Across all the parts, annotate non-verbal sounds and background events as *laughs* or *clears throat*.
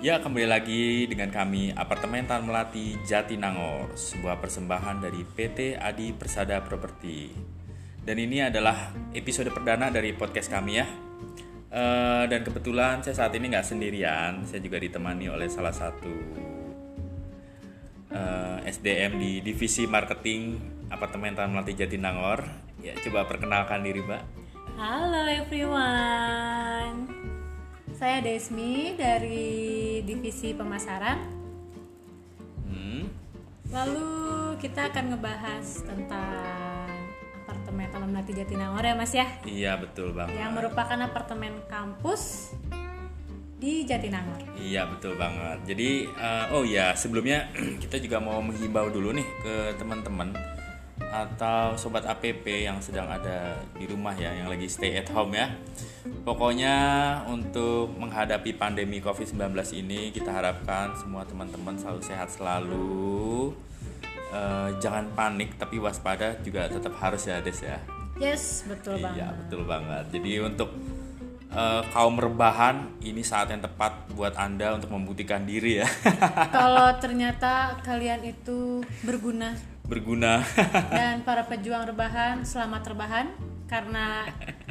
Ya, kembali lagi dengan kami Apartemen Tan Melati Jatinangor, sebuah persembahan dari PT Adi Persada Properti. Dan ini adalah episode perdana dari podcast kami ya. Eh, dan kebetulan saya saat ini nggak sendirian, saya juga ditemani oleh salah satu eh, SDM di divisi marketing Apartemen Tan Melati Jatinangor. Ya, coba perkenalkan diri, Mbak. Halo everyone. Saya Desmi dari divisi pemasaran. Hmm. Lalu kita akan ngebahas tentang apartemen Taman Melati Jatinangor ya Mas ya, Iya, betul banget. yang merupakan apartemen kampus di Jatinangor. Iya betul banget. Jadi eh, oh ya sebelumnya *clears throat* kita juga mau menghimbau dulu nih ke teman-teman atau sobat APP yang sedang ada di rumah ya, yang lagi stay at home ya. Pokoknya untuk menghadapi pandemi COVID-19 ini kita harapkan semua teman-teman selalu sehat selalu. Eh, jangan panik tapi waspada juga tetap harus ya Des ya. Yes, betul Iya banget. betul banget. Jadi untuk eh, kaum rebahan ini saat yang tepat buat anda untuk membuktikan diri ya *laughs* Kalau ternyata kalian itu berguna berguna. *laughs* dan para pejuang rebahan selamat rebahan karena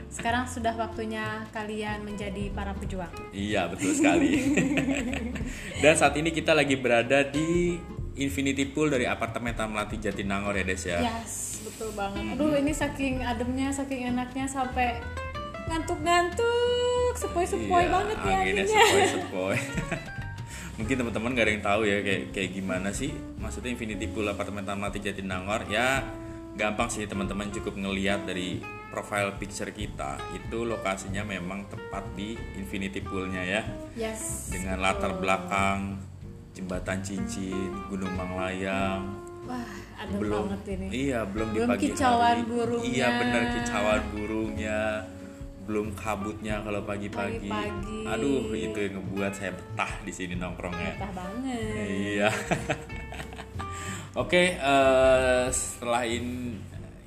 sekarang sudah waktunya kalian menjadi para pejuang. iya betul sekali. *laughs* Dan saat ini kita lagi berada di Infinity Pool dari apartemen Taman Melati Jatinangor ya Des ya. Yes, betul banget. Aduh, ini saking ademnya, saking enaknya sampai ngantuk-ngantuk, sepoi-sepoi Iya, banget ya anginnya anginnya. sepoi-sepoi. *laughs* Mungkin teman-teman gak ada yang tahu ya kayak kayak gimana sih? Maksudnya Infinity Pool apartemen Taman Melati Jatinangor ya gampang sih teman-teman cukup ngeliat dari profile picture kita. Itu lokasinya memang tepat di Infinity Poolnya ya. Yes. dengan latar belakang jembatan cincin Gunung Manglayang. Wah, adem belum banget ini. iya belum Belum pagi kicauan hari. Burungnya. iya benar kicauan burungnya belum kabutnya kalau pagi-pagi Pagi-pagi. aduh itu yang ngebuat saya betah di sini nongkrongnya Betah banget. iya *laughs* oke eh, setelah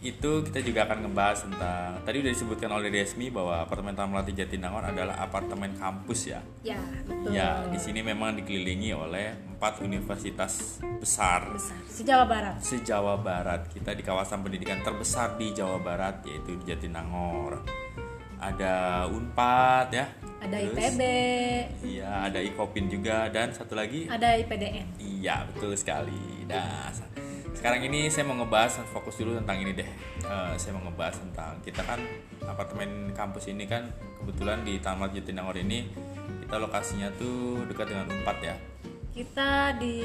itu kita juga akan ngebahas tentang tadi udah disebutkan oleh Desmi bahwa apartemen Taman Melati Jatinangor adalah apartemen kampus ya Ya, betul. Ya, di sini memang dikelilingi oleh empat universitas besar Besar. Se-Jawa Barat. se-Jawa Barat. Kita di kawasan pendidikan terbesar di Jawa Barat yaitu di Jatinangor. Ada Unpad ya. Ada Terus, ITB, Iya, ada Ikopin juga dan satu lagi ada IPDN. Iya, betul sekali. Nah, sekarang ini saya mau ngebahas fokus dulu tentang ini deh. Eh, saya mau ngebahas tentang kita kan apartemen kampus ini kan kebetulan di Taman Jatinangor ini kita lokasinya tuh dekat dengan Unpad ya. Kita di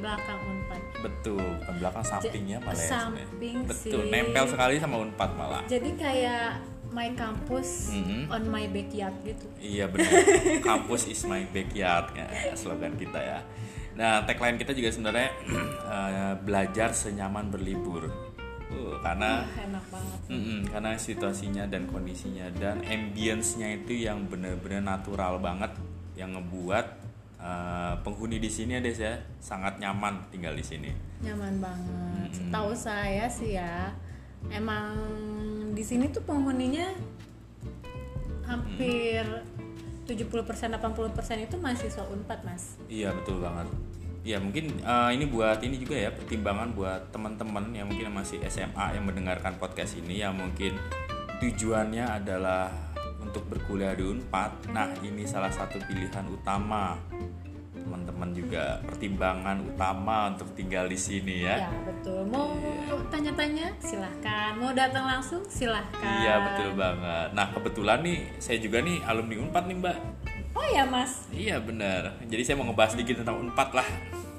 belakang Unpad. Betul, bukan belakang sampingnya malah ya samping Betul, sih. nempel sekali sama Unpad malah. Jadi kayak my campus Mhm. on my backyard gitu. Iya benar. *laughs* Kampus is my backyard ya slogan kita ya. Nah tagline kita juga sebenarnya *clears throat* eh, belajar senyaman berlibur. Uh, karena Wah, enak banget. Mm-mm, karena situasinya dan kondisinya dan ambience-nya itu yang benar-benar natural banget yang ngebuat eh, penghuni di sini ada ya sangat nyaman tinggal di sini. Nyaman banget. Setahu saya sih ya, emang di sini tuh penghuninya hampir 70% 80% itu mahasiswa Unpad, Mas. Iya betul banget. Ya mungkin eh, ini buat ini juga ya pertimbangan buat teman-teman yang mungkin masih SMA yang mendengarkan podcast ini yang mungkin tujuannya adalah untuk berkuliah di Unpad. Nah ini salah satu pilihan utama teman-teman juga pertimbangan utama untuk tinggal di sini ya. Ya, betul. Mau tanya-tanya silahkan, mau datang langsung silahkan. Iya betul banget. Nah kebetulan nih saya juga nih alumni Unpad nih Mbak. Oh ya, Mas. Iya benar. Jadi saya mau ngebahas sedikit tentang Unpad lah.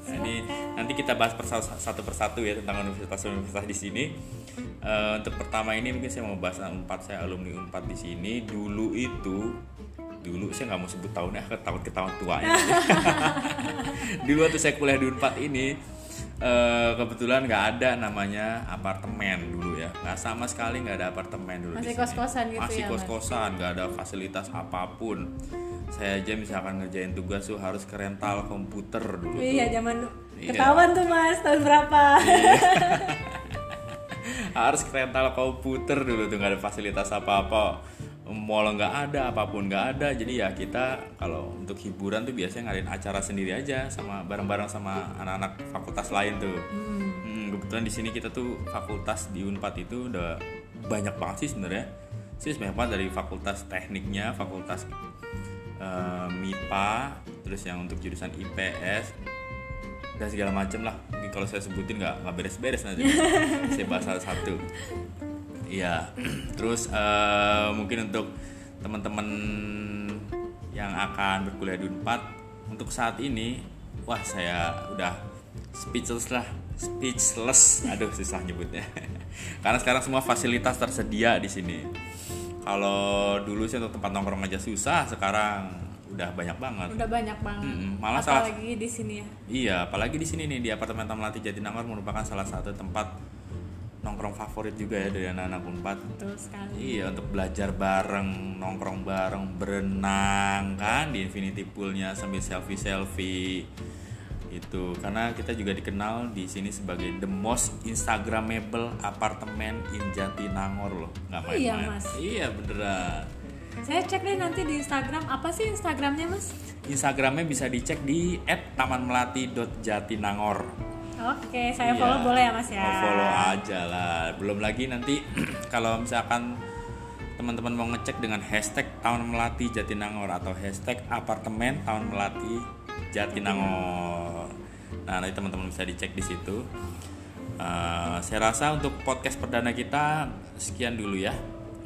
Nah, ini nanti kita bahas persatu, satu persatu ya tentang universitas-universitas di sini. Eh, untuk pertama ini mungkin saya mau bahas tentang Unpad. Saya alumni Unpad di sini. Dulu itu dulu saya nggak mau sebut tahunnya takut ketahuan tuanya *laughs* dulu waktu saya kuliah di Unpad ini eh, kebetulan nggak ada namanya apartemen dulu ya nggak sama sekali nggak ada apartemen dulu Masih sini. kos-kosan gitu masih ya, Mas? kos-kosan nggak ada fasilitas apa pun saya aja misalkan ngerjain tugas tuh harus ke rental komputer dulu Iya, tuh. zaman Iya. ketahuan tuh Mas, tahun berapa? *laughs* harus ke rental komputer dulu tuh nggak ada fasilitas apa apa mall nggak ada apa pun nggak ada. Jadi ya kita kalau untuk hiburan tuh biasanya ngadain acara sendiri aja sama bareng-bareng sama anak-anak fakultas lain tuh. Hmm, kebetulan di sini kita tuh fakultas di Unpad itu udah banyak banget sih sebenarnya. Sih banyak banget dari fakultas tekniknya fakultas eh, MIPA terus yang untuk jurusan IPS dan segala macem lah. Mungkin kalau saya sebutin nggak nggak beres-beres nanti. *laughs* Saya bahas satu-satu Iya, *clears throat* terus eh, mungkin untuk teman-teman yang akan berkuliah di Unpad untuk saat ini, wah saya udah speechless lah, speechless. *laughs* Aduh susah nyebutnya. *laughs* Karena sekarang semua fasilitas tersedia di sini. Kalau dulu sih untuk tempat nongkrong aja susah, sekarang udah banyak banget. Udah banyak banget. Mm-mm, malah salah- Apalagi di sini ya. Iya, apalagi di sini nih di apartemen Tamalati Jatinangor merupakan salah satu tempat nongkrong favorit juga ya dari anak-anak Unpad. Betul sekali. Iya untuk belajar bareng, nongkrong bareng, berenang kan di infinity poolnya sambil selfie selfie itu karena kita juga dikenal di sini sebagai the most instagramable apartemen in Jatinangor loh nggak Oh iya, main-main Mas. iya beneran Saya cek deh nanti di Instagram. Apa sih Instagramnya mas? Instagramnya bisa dicek di @tamanmelati.jatinangor Oke, saya Iya. follow boleh ya mas ya. Oh, follow aja lah. Belum lagi nanti *clears throat* kalau misalkan teman-teman mau ngecek dengan hashtag Tahun Melati Jatinangor atau hashtag apartemen Tahun Melati Jatinangor. Nah nanti teman-teman bisa dicek di situ. Eh, saya rasa untuk podcast perdana kita sekian dulu ya.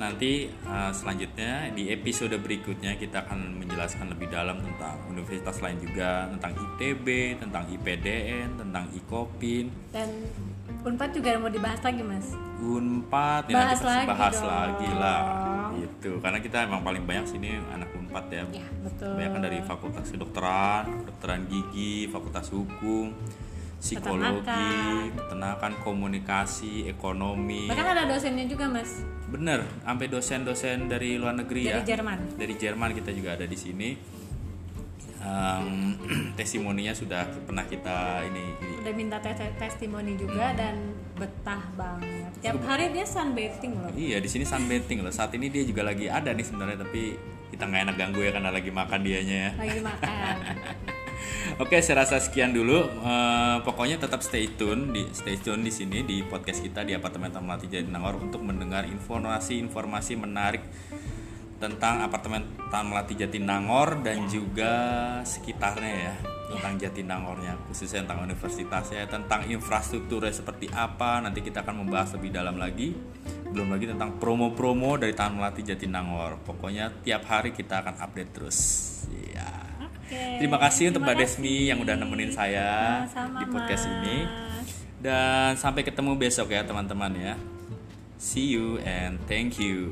Nanti eh, selanjutnya di episode berikutnya kita akan menjelaskan lebih dalam tentang universitas lain juga, tentang ITB, tentang IPDN, tentang IKOPIN, Dan Unpad juga mau dibahas lagi mas. Unpad ya Bahas lagi bahas dong. lagi lah gitu karena kita emang paling banyak sini anak Unpad ya Ya betul. banyak kan dari fakultas kedokteran kedokteran gigi fakultas hukum psikologi peternakan komunikasi ekonomi Bahkan ada dosennya juga mas bener sampai dosen-dosen dari luar negeri ya dari Jerman. dari Jerman kita juga ada di sini Em, *clears throat* testimoninya sudah pernah kita ini Udah minta tes testimoni Hmm. juga dan betah banget. Tiap hari dia sunbathing loh. Iya di sini sunbathing loh. Saat ini dia juga lagi ada nih sebenarnya tapi kita nggak enak ganggu ya karena lagi makan dianya ya. Lagi makan. *laughs* Oke, saya rasa sekian dulu. Eh, pokoknya tetap stay tune di stay tune di sini di podcast kita di apartemen Taman Melati Jatinangor untuk mendengar informasi-informasi menarik tentang apartemen Taman Melati Jatinangor dan juga sekitarnya ya tentang Jatinangornya khususnya tentang universitasnya tentang infrastrukturnya seperti apa. Nanti kita akan membahas lebih dalam lagi. Belum lagi tentang promo-promo dari Taman Melati Jatinangor pokoknya tiap hari kita akan update terus. Ya Oke. Terima kasih untuk Terima Mbak Desmi kasih. yang udah nemenin saya Sama-sama, di podcast ini. Dan sampai ketemu besok ya teman-teman ya. See you and thank you.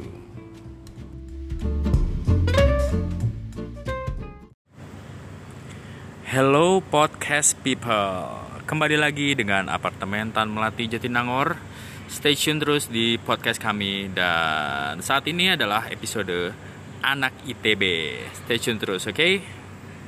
Hello podcast people. Kembali lagi dengan apartemen Tan Melati Jatinangor. Stay tune terus di podcast kami dan saat ini adalah episode anak ITB. Stay tune terus, oke?